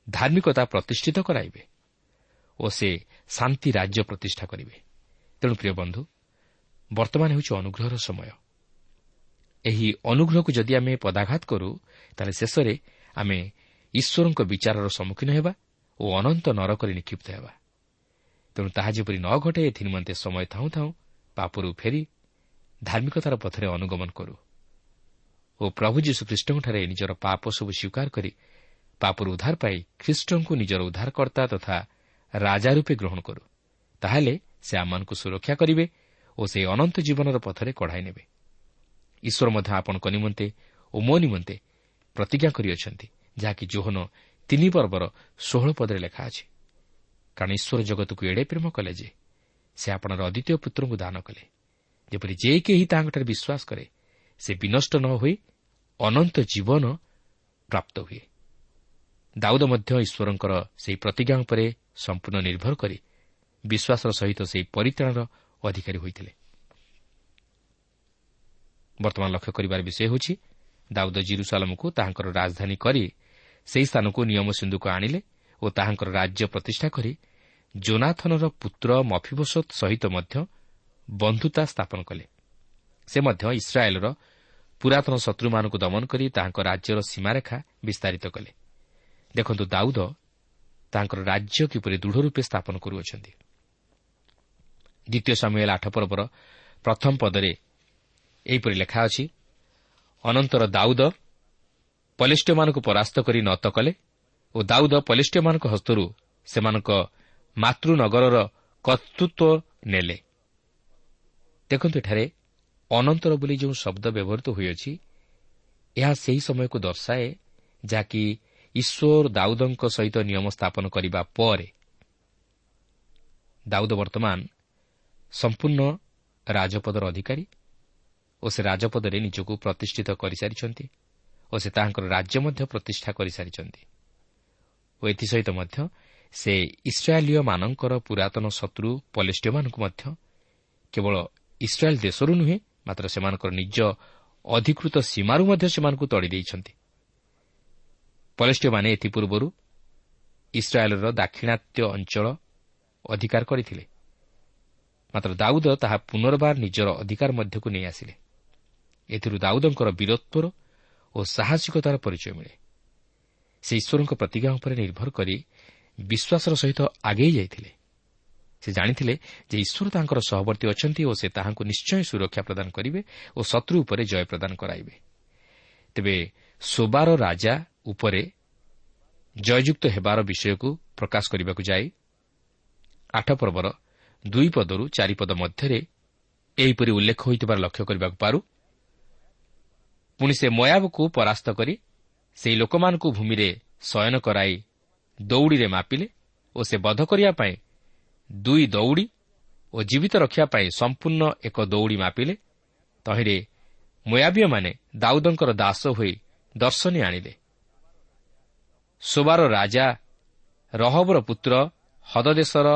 ଧାର୍ମିକତା ପ୍ରତିଷ୍ଠିତ କରାଇବେ। ଓ ସେ ଶାନ୍ତି ରାଜ୍ୟ ପ୍ରତିଷ୍ଠା କରିବେ। ତେଣୁ ପ୍ରିୟ ବନ୍ଧୁ ବର୍ତ୍ତମାନ ହେଉଛି ଅନୁଗ୍ରହର ସମୟ। ଏହି ଅନୁଗ୍ରହକୁ ଯଦି ଆମେ ପଦାଘାତ କରୁ ତାହେଲେ ଶେଷରେ ଆମେ ଈଶ୍ୱରଙ୍କ ବିଚାରର ସମ୍ମୁଖୀନ ହେବା ଓ ଅନନ୍ତ ନରକରେ ନିକ୍ଷିପ୍ତ ହେବା। ତେଣୁ ତାହା ଯେପରି ନ ଘଟେ ଏଥି ନିମନ୍ତେ ସମୟ ଥାଉଁ ଥାଉଁ ପାପରୁ ଫେରି ଧାର୍ମିକତାର ପଥରେ ଅନୁଗମନ କରୁ ଓ ପ୍ରଭୁ ଯୀଶୁଖ୍ରୀଷ୍ଟଙ୍କଠାରେ ନିଜର ପାପ ସବୁ ସ୍ୱୀକାର କରି ପାପରୁ ଉଦ୍ଧାର ପାଇ ଖ୍ରୀଷ୍ଟଙ୍କୁ ନିଜର ଉଦ୍ଧାରକର୍ତ୍ତା ତଥା ରାଜା ରୂପେ ଗ୍ରହଣ କରୁ ତାହେଲେ ସେ ଆମମାନଙ୍କୁ ସୁରକ୍ଷା କରିବେ ଓ ସେହି ଅନନ୍ତ ଜୀବନର ପଥରେ କଢ଼ାଇ ନେବେ ଈଶ୍ୱର ମଧ୍ୟ ଆପଣଙ୍କ ନିମନ୍ତେ ଓ ମୋ ନିମନ୍ତେ ପ୍ରତିଜ୍ଞା କରିଅଛନ୍ତି ଯାହାକି ଜୋହନ ତିନି ପର୍ବର ଷୋହଳ ପଦରେ ଲେଖା ଅଛି କାରଣ ଈଶ୍ୱର ଜଗତକୁ ଏଡ଼େ ପ୍ରେମ କଲେ ଯେ ସେ ଆପଣର ଅଦ୍ୱିତୀୟ ପୁତ୍ରଙ୍କୁ ଦାନ କଲେ ଯେପରି ଯେ କେହି ତାହାଙ୍କଠାରେ ବିଶ୍ୱାସ କରେ ସେ ବିନଷ୍ଟ ନ ହୋଇ ଅନନ୍ତ ଜୀବନ ପ୍ରାପ୍ତ ହୁଏ ଦାଉଦ ମଧ୍ୟ ଈଶ୍ୱରଙ୍କର ସେହି ପ୍ରତିଜ୍ଞା ଉପରେ ସମ୍ପୂର୍ଣ୍ଣ ନିର୍ଭର କରି ବିଶ୍ୱାସର ସହିତ ସେହି ପରିତ୍ରାଣର ଅଧିକାରୀ ହୋଇଥିଲେ। ବର୍ତ୍ତମାନ ଲକ୍ଷ୍ୟ କରିବାର ବିଷୟ ହେଉଛି ଦାଉଦ ଜିରୁସାଲମକୁ ତାହାଙ୍କର ରାଜଧାନୀ କରି ସେହି ସ୍ଥାନକୁ ନିୟମ ସିନ୍ଧୁକୁ ଆଣିଲେ ଓ ତାହାଙ୍କର ରାଜ୍ୟ ପ୍ରତିଷ୍ଠା କରି ଜୋନାଥନର ପୁତ୍ର ମଫିବସତ୍ ସହିତ ମଧ୍ୟ ବନ୍ଧୁତା ସ୍ଥାପନ କଲେ। ସେ ମଧ୍ୟ ଇସ୍ରାଏଲ୍ର ପୁରାତନ ଶତ୍ରୁମାନଙ୍କୁ ଦମନ କରି ତାହାଙ୍କ ରାଜ୍ୟର ସୀମାରେଖା ବିସ୍ତାରିତ କଲେ। ଦେଖନ୍ତୁ ଦାଉଦ ତାଙ୍କର ରାଜ୍ୟ କିପରି ଦୃଢ଼ ରୂପେ ସ୍ଥାପନ କରୁଅଛନ୍ତି। ଦ୍ୱିତୀୟ ସମୟ ଆଠ ପର୍ବର ପ୍ରଥମ ପଦରେ ଏହିପରି ଲେଖା ଅଛି ଅନନ୍ତର ଦାଉଦ ପଲିଷ୍ଟିୟମାନଙ୍କୁ ପରାସ୍ତ କରି ନତ କଲେ ଓ ଦାଉଦ ପଲିଷ୍ଟିୟମାନଙ୍କ ହସ୍ତରୁ ସେମାନଙ୍କ ମାତୃନଗରର କର୍ତ୍ତୃତ୍ୱ ନେଲେ। ଦେଖନ୍ତୁ ଏଠାରେ ଅନନ୍ତର ବୋଲି ଯେଉଁ ଶବ୍ଦ ବ୍ୟବହୃତ ହୋଇଅଛି ଏହା ସେହି ସମୟକୁ ଦର୍ଶାଏ ଯାହାକି ଈଶ୍ୱର ଦାଉଦଙ୍କ ସହିତ ନିୟମ ସ୍ଥାପନ କରିବା ପରେ ଦାଉଦ ବର୍ତ୍ତମାନ ସମ୍ପୂର୍ଣ୍ଣ ରାଜପଦର ଅଧିକାରୀ ଓ ସେ ରାଜପଦରେ ନିଜକୁ ପ୍ରତିଷ୍ଠିତ କରିସାରିଛନ୍ତି ଓ ସେ ତାହାଙ୍କର ରାଜ୍ୟ ମଧ୍ୟ ପ୍ରତିଷ୍ଠା କରିସାରିଛନ୍ତି। ଓ ଏଥିସହିତ ମଧ୍ୟ ସେ ଇସ୍ରାଏଲୀୟମାନଙ୍କର ପୁରାତନ ଶତ୍ରୁ ପଲିଷ୍ଟିୟମାନଙ୍କୁ ମଧ୍ୟ କେବଳ ଇସ୍ରାଏଲ୍ ଦେଶରୁ ନୁହେଁ ମାତ୍ର ସେମାନଙ୍କର ନିଜ ଅଧିକୃତ ସୀମାରୁ ମଧ୍ୟ ସେମାନଙ୍କୁ ତଡ଼ି ଦେଇଛନ୍ତି ପଲିଷ୍ଟିୟମାନେ ଏଥିପୂର୍ବରୁ ଇସ୍ରାଏଲ୍ର ଦାକ୍ଷିଣାତ୍ୟ ଅଞ୍ଚଳ ଅଧିକାର କରିଥିଲେ। ମାତ୍ର ଦାଉଦ ତାହା ପୁନର୍ବାର ନିଜର ଅଧିକାର ମଧ୍ୟକୁ ନେଇ ଆସିଲେ। ଏଥିରୁ ଦାଉଦଙ୍କର ବୀରତ୍ୱର ଓ ସାହସିକତାର ପରିଚୟ ମିଳେ। ସେ ଈଶ୍ୱରଙ୍କ ପ୍ରତିଜ୍ଞା ଉପରେ ନିର୍ଭର କରି ବିଶ୍ୱାସର ସହିତ ଆଗେଇ ଯାଇଥିଲେ। ସେ ଜାଣିଥିଲେ ଯେ ଈଶ୍ୱର ତାଙ୍କର ସହବର୍ତ୍ତୀ ଅଛନ୍ତି ଓ ସେ ତାହାଙ୍କୁ ନିଶ୍ଚୟ ସୁରକ୍ଷା ପ୍ରଦାନ କରିବେ ଓ ଶତ୍ରୁ ଉପରେ ଜୟ ପ୍ରଦାନ କରାଇବେ। ତେବେ ସୋବାର ରାଜା ଉପରେ ଜୟଯୁକ୍ତ ହେବାର ବିଷୟକୁ ପ୍ରକାଶ କରିବାକୁ ଯାଇ ଆଠ ପର୍ବର ଦୁଇ ପଦରୁ ଚାରିପଦ ମଧ୍ୟରେ ଏହିପରି ଉଲ୍ଲେଖ ହୋଇଥିବାର ଲକ୍ଷ୍ୟ କରିବାକୁ ପାରୁ। ପୁଣି ସେ ମୟାବକୁ ପରାସ୍ତ କରି ସେହି ଲୋକମାନଙ୍କୁ ଭୂମିରେ ଶୟନ କରାଇ ଦୌଡ଼ିରେ ମାପିଲେ ଓ ସେ ବଧ କରିବା ପାଇଁ ଦୁଇ ଦୌଡ଼ି ଓ ଜୀବିତ ରଖିବା ପାଇଁ ସମ୍ପୂର୍ଣ୍ଣ ଏକ ଦୌଡ଼ି ମାପିଲେ। ତହିଁରେ ମୟାବୀୟମାନେ ଦାଉଦଙ୍କର ଦାସ ହୋଇ ଦର୍ଶନୀ ଆଣିଲେ। ସୋବାର ରାଜା ରହବର ପୁତ୍ର ହଦଦେଶର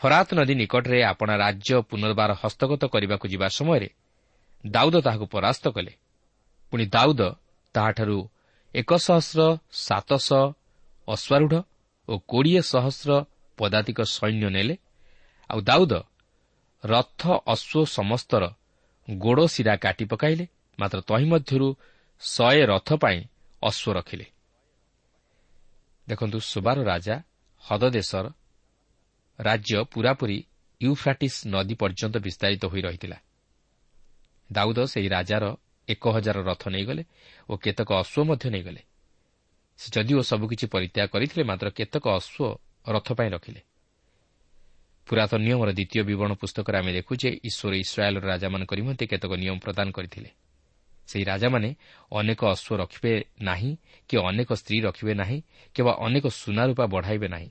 ଫରାତ ନଦୀ ନିକଟରେ ଆପଣା ରାଜ୍ୟ ପୁନର୍ବାର ହସ୍ତଗତ କରିବାକୁ ଯିବା ସମୟରେ ଦାଉଦ ତାହାକୁ ପରାସ୍ତ କଲେ। ପୁଣି ଦାଉଦ ତାହାଠାରୁ ଏକ ସହସ୍ର ସାତଶହ ଅଶ୍ୱାରୂଢ଼ ଓ କୋଡ଼ିଏ ସହସ୍ର ପଦାତିକ ସୈନ୍ୟ ନେଲେ। ଆଉ ଦାଉଦ ରଥ ଅଶ୍ୱ ସମସ୍ତର ଗୋଡ଼ ଶିରା କାଟି ପକାଇଲେ। ମାତ୍ର ତହିଁ ମଧ୍ୟରୁ ଶହେ ରଥ ପାଇଁ ଅଶ୍ୱ ରଖିଲେ। ଦେଖନ୍ତୁ ସୁବାର ରାଜା ହଦଦେଶର ରାଜ୍ୟ ପୂରାପୂରି ୟୁଫ୍ରାଟିସ୍ ନଦୀ ପର୍ଯ୍ୟନ୍ତ ବିସ୍ତାରିତ ହୋଇ ରହିଥିଲା। ଦାଉଦ ସେହି ରାଜାର ଏକ ହଜାର ରଥ ନେଇଗଲେ ଓ କେତେକ ଅଶ୍ୱ ମଧ୍ୟ ନେଇଗଲେ। ସେ ଯଦିଓ ସବୁକିଛି ପରିତ୍ୟାଗ କରିଥିଲେ ମାତ୍ର କେତେକ ଅଶ୍ୱ ରଥ ପାଇଁ ରଖିଲେ। ପୁରାତନ ନିୟମର ଦ୍ୱିତୀୟ ବିବରଣ ପୁସ୍ତକରେ ଆମେ ଦେଖୁ ଯେ ଈଶ୍ୱର ଇସ୍ରାଏଲ୍ର ରାଜାମାନଙ୍କ ନିମନ୍ତେ କେତେକ ନିୟମ ପ୍ରଦାନ କରିଥିଲେ। ସେହି ରାଜାମାନେ ଅନେକ ଅଶ୍ୱ ରଖିବେ ନାହିଁ କି ଅନେକ ସ୍ତ୍ରୀ ରଖିବେ ନାହିଁ କିମ୍ବା ଅନେକ ସୁନାରୂପା ବଢ଼ାଇବେ ନାହିଁ।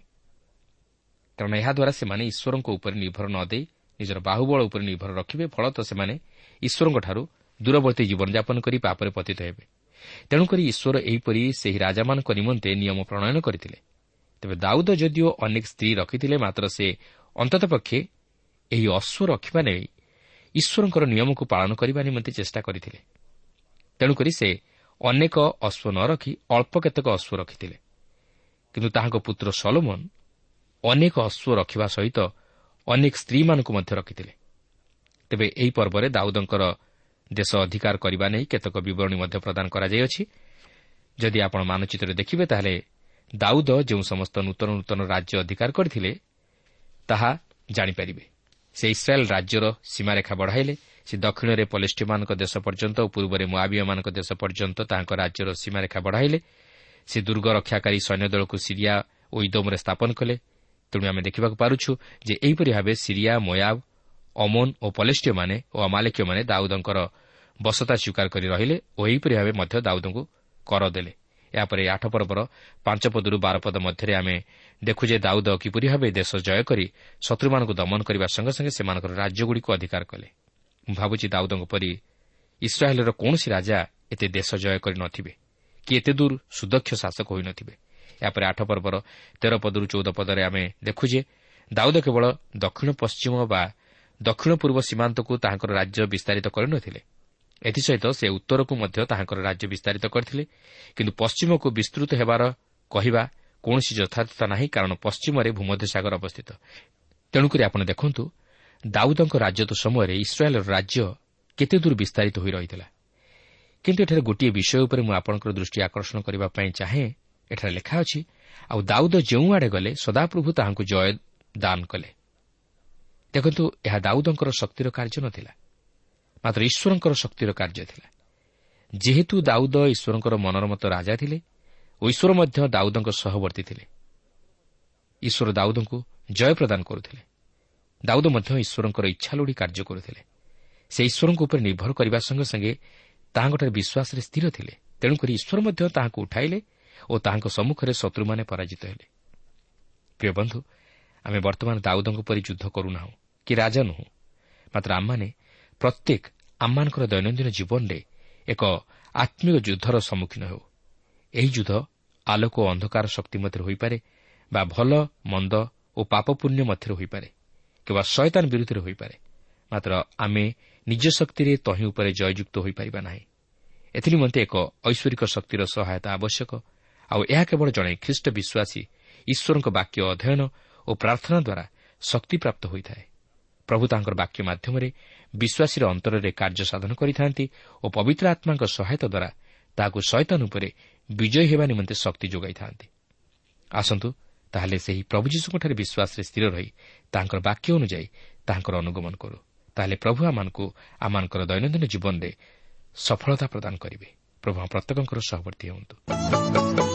କାରଣ ଏହାଦ୍ୱାରା ସେମାନେ ଈଶ୍ୱରଙ୍କ ଉପରେ ନିର୍ଭର ନ ଦେଇ ନିଜର ବାହୁବଳ ଉପରେ ନିର୍ଭର ରଖିବେ ଫଳତଃ ସେମାନେ ଈଶ୍ୱରଙ୍କଠାରୁ ଦୂରବର୍ତ୍ତୀ ଜୀବନଯାପନ କରି ପାପରେ ପତିତ ହେବେ। ତେଣୁକରି ଈଶ୍ୱର ଏହିପରି ସେହି ରାଜାମାନଙ୍କ ନିମନ୍ତେ ନିୟମ ପ୍ରଣୟନ କରିଥିଲେ। ତେବେ ଦାଉଦ ଯଦିଓ ଅନେକ ସ୍ତ୍ରୀ ରଖିଥିଲେ ମାତ୍ର ସେ ଅନ୍ତତଃପକ୍ଷେ ଏହି ଅଶ୍ୱ ରଖିବା ନେଇ ଈଶ୍ୱରଙ୍କର ନିୟମକୁ ପାଳନ କରିବା ନିମନ୍ତେ ଚେଷ୍ଟା କରିଥିଲେ। ତେଣୁକରି ସେ ଅନେକ ଅଶ୍ୱ ନ ରଖି ଅଳ୍ପ କେତେକ ଅଶ୍ୱ ରଖିଥିଲେ। କିନ୍ତୁ ତାହାଙ୍କ ପୁତ୍ର ସଲୋମନ ଅନେକ ଅଶ୍ୱ ରଖିବା ସହିତ ଅନେକ ସ୍ତ୍ରୀମାନଙ୍କୁ ମଧ୍ୟ ରଖିଥିଲେ। ତେବେ ଏହି ପର୍ବରେ ଦାଉଦଙ୍କର ଦେଶ ଅଧିକାର କରିବା ନେଇ କେତେକ ବିବରଣୀ ମଧ୍ୟ ପ୍ରଦାନ କରାଯାଇଅଛି। ଯଦି ଆପଣ ମାନଚିତ୍ରରେ ଦେଖିବେ ତାହେଲେ ଦାଉଦ ଯେଉଁ ସମସ୍ତ ନୂତନ ନୂତନ ରାଜ୍ୟ ଅଧିକାର କରିଥିଲେ ତାହା ଜାଣିପାରିବେ। ସେ ଇସ୍ରାଏଲ୍ ରାଜ୍ୟର ସୀମାରେଖା ବଢ଼ାଇଲେ ସେ ଦକ୍ଷିଣରେ ପଲିଷ୍ଟିମାନଙ୍କ ଦେଶ ପର୍ଯ୍ୟନ୍ତ ଓ ପୂର୍ବରେ ମୁଆବିୟମାନଙ୍କ ଦେଶ ପର୍ଯ୍ୟନ୍ତ ତାହାଙ୍କ ରାଜ୍ୟର ସୀମାରେଖା ବଢ଼ାଇଲେ। ସେ ଦୁର୍ଗ ରକ୍ଷାକାରୀ ସୈନ୍ୟଦଳକୁ ସିରିଆ ଓ ଇଦୋମରେ ସ୍ଥାପନ କଲେ। ତେଣୁ ଆମେ ଦେଖିବାକୁ ପାରୁଛୁ ଯେ ଏହିପରି ଭାବେ ସିରିଆ ମୟାବ ଅମୋନ୍ ଓ ପଲେଷ୍ଟିୟମାନେ ଓ ଅମାଲେକୀୟମାନେ ଦାଉଦଙ୍କର ବସତା ସ୍ୱୀକାର କରି ରହିଲେ ଓ ଏହିପରି ଭାବେ ମଧ୍ୟ ଦାଉଦଙ୍କୁ କର ଦେଲେ। ଏହାପରେ ଆଠ ପର୍ବର ପାଞ୍ଚ ପଦରୁ ବାର ପଦ ମଧ୍ୟରେ ଆମେ ଦେଖୁ ଯେ ଦାଉଦ କିପରି ଭାବେ ଦେଶ ଜୟ କରି ଶତ୍ରୁମାନଙ୍କୁ ଦମନ କରିବା ସଙ୍ଗେ ସଙ୍ଗେ ସେମାନଙ୍କର ରାଜ୍ୟଗୁଡ଼ିକୁ ଅଧିକାର କଲେ। ମୁଁ ଭାବୁଛି ଦାଉଦଙ୍କ ପରି ଇସ୍ରାଏଲ୍ର କୌଣସି ରାଜା ଏତେ ଦେଶ ଜୟ କରିନଥିବେ କି ଏତେ ଦୂର ସୁଦକ୍ଷ ଶାସକ ହୋଇନଥିବେ ଏହାପରେ ଆଠ ପର୍ବର ତେର ପଦରୁ ଚଉଦ ପଦରେ ଆମେ ଦେଖୁ ଯେ ଦାଉଦ କେବଳ ଦକ୍ଷିଣ ପଶ୍ଚିମ ବା ଦକ୍ଷିଣ ପୂର୍ବ ସୀମାନ୍ତକୁ ତାହାଙ୍କର ରାଜ୍ୟ ବିସ୍ତାରିତ କରିନଥିଲେ ଏଥିସହିତ ସେ ଉତ୍ତରକୁ ମଧ୍ୟ ତାହାଙ୍କର ରାଜ୍ୟ ବିସ୍ତାରିତ କରିଥିଲେ। କିନ୍ତୁ ପଶ୍ଚିମକୁ ବିସ୍ତୃତ ହେବାର କହିବା କୌଣସି ଯଥାର୍ଥତା ନାହିଁ କାରଣ ପଶ୍ଚିମରେ ଭୂମଧ୍ୟସାଗର ଅବସ୍ଥିତ। ତେଣୁକରି ଆପଣ ଦେଖନ୍ତୁ ଦାଉଦଙ୍କ ରାଜତ୍ୱ ସମୟରେ ଇସ୍ରାଏଲ୍ର ରାଜ୍ୟ କେତେ ଦୂର ବିସ୍ତାରିତ ହୋଇ ରହିଥିଲା? କିନ୍ତୁ ଏଠାରେ ଗୋଟିଏ ବିଷୟ ଉପରେ ମୁଁ ଆପଣଙ୍କର ଦୃଷ୍ଟି ଆକର୍ଷଣ କରିବା ପାଇଁ ଚାହେଁ ଏଠାରେ ଲେଖା ଅଛି ଆଉ ଦାଉଦ ଯେଉଁଆଡ଼େ ଗଲେ ସଦାପ୍ରଭୁ ତାହାଙ୍କୁ ଜୟ ଦାନ କଲେ। ଦେଖନ୍ତୁ ଏହା ଦାଉଦଙ୍କର ଶକ୍ତିର କାର୍ଯ୍ୟ ନ ଥିଲା ମାତ୍ର ଈଶ୍ୱରଙ୍କର ଶକ୍ତିର କାର୍ଯ୍ୟ ଥିଲା। ଯେହେତୁ ଦାଉଦ ଈଶ୍ୱରଙ୍କର ମନୋରମତ ରାଜା ଥିଲେ ଓ ଈଶ୍ୱର ମଧ୍ୟ ଦାଉଦଙ୍କ ସହବର୍ତ୍ତୀ ଥିଲେ ଈଶ୍ୱର ଦାଉଦଙ୍କୁ ଜୟ ପ୍ରଦାନ କରୁଥିଲେ। ଦାଉଦ ମଧ୍ୟ ଈଶ୍ୱରଙ୍କର ଇଚ୍ଛା ଲୋଡ଼ି କାର୍ଯ୍ୟ କରୁଥିଲେ। ସେ ଈଶ୍ୱରଙ୍କ ଉପରେ ନିର୍ଭର କରିବା ସଙ୍ଗେ ସଙ୍ଗେ ତାହାଙ୍କଠାରେ ବିଶ୍ୱାସରେ ସ୍ଥିର ଥିଲେ। ତେଣୁକରି ଈଶ୍ୱର ମଧ୍ୟ ତାହାଙ୍କୁ ଉଠାଇଲେ ଓ ତାହାଙ୍କ ସମ୍ମୁଖରେ ଶତ୍ରୁମାନେ ପରାଜିତ ହେଲେ। ପ୍ରିୟ ବନ୍ଧୁ ଆମେ ବର୍ତ୍ତମାନ ଦାଉଦଙ୍କ ପରି ଯୁଦ୍ଧ କରୁନାହୁଁ କି ରାଜା ନୁହଁ। ମାତ୍ର ଆମମାନେ ପ୍ରତ୍ୟେକ ଆମମାନଙ୍କର ଦୈନନ୍ଦିନ ଜୀବନରେ ଏକ ଆତ୍ମୀୟ ଯୁଦ୍ଧର ସମ୍ମୁଖୀନ ହେଉ। ଏହି ଯୁଦ୍ଧ ଆଲୋକ ଓ ଅନ୍ଧକାର ଶକ୍ତି ମଧ୍ୟରେ ହୋଇପାରେ ବା ଭଲ ମନ୍ଦ ଓ ପାପ ପୁଣ୍ୟ ମଧ୍ୟରେ ହୋଇପାରେ। କିମ୍ବା ଶୟତାନ ବିରୁଦ୍ଧରେ ହୋଇପାରେ। ମାତ୍ର ଆମେ ନିଜ ଶକ୍ତିରେ ତହିଁ ଉପରେ ଜୟଯୁକ୍ତ ହୋଇପାରିବା ନାହିଁ। ଏଥିନିମନ୍ତେ ଏକ ଐଶ୍ୱରିକ ଶକ୍ତିର ସହାୟତା ଆବଶ୍ୟକ। ଆଉ ଏହା କେବଳ ଜଣେ ଖ୍ରୀଷ୍ଟ ବିଶ୍ୱାସୀ ଈଶ୍ୱରଙ୍କ ବାକ୍ୟ ଅଧ୍ୟୟନ ଓ ପ୍ରାର୍ଥନା ଦ୍ୱାରା ଶକ୍ତିପ୍ରାପ୍ତ ହୋଇଥାଏ। ପ୍ରଭୁ ତାଙ୍କର ବାକ୍ୟ ମାଧ୍ୟମରେ ବିଶ୍ୱାସୀର ଅନ୍ତରରେ କାର୍ଯ୍ୟ ସାଧନ କରିଥାନ୍ତି ଓ ପବିତ୍ର ଆତ୍ମାଙ୍କ ସହାୟତା ଦ୍ୱାରା ତାହାକୁ ଶୈତାନ ଉପରେ ବିଜୟୀ ହେବା ନିମନ୍ତେ ଶକ୍ତି ଯୋଗାଇଥାନ୍ତି। ଆସନ୍ତୁ ତାହେଲେ ସେହି ପ୍ରଭୁ ଯୀଶୁଙ୍କଠାରେ ବିଶ୍ୱାସରେ ସ୍ଥିର ରହି ତାଙ୍କର ବାକ୍ୟ ଅନୁଯାୟୀ ତାହାଙ୍କର ଅନୁଗମନ କରୁ। ତାହେଲେ ପ୍ରଭୁ ଆମମାନଙ୍କୁ ଆମମାନଙ୍କର ଦୈନନ୍ଦିନ ଜୀବନରେ ସଫଳତା ପ୍ରଦାନ କରିବେ। ପ୍ରଭୁ ପ୍ରତ୍ୟେକଙ୍କର ସହବର୍ତ୍ତୀ ହୁଅନ୍ତୁ।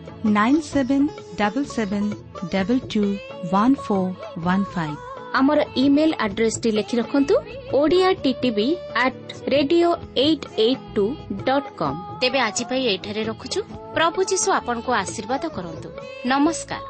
nine seven double seven double two one four one five ଆମର ଇମେଲ ଆଡ୍ରେସଟି ଲେଖି ରଖନ୍ତୁ Odia TTV at radio eight eight two dot com ତେବେ ଆଜି ପାଇଁ ଏଇଠାରେ ରଖୁଛୁ ପ୍ରଭୁ ଯୀଶୁ ଆପଣଙ୍କୁ ଆଶୀର୍ବାଦ କରନ୍ତୁ ନମସ୍କାର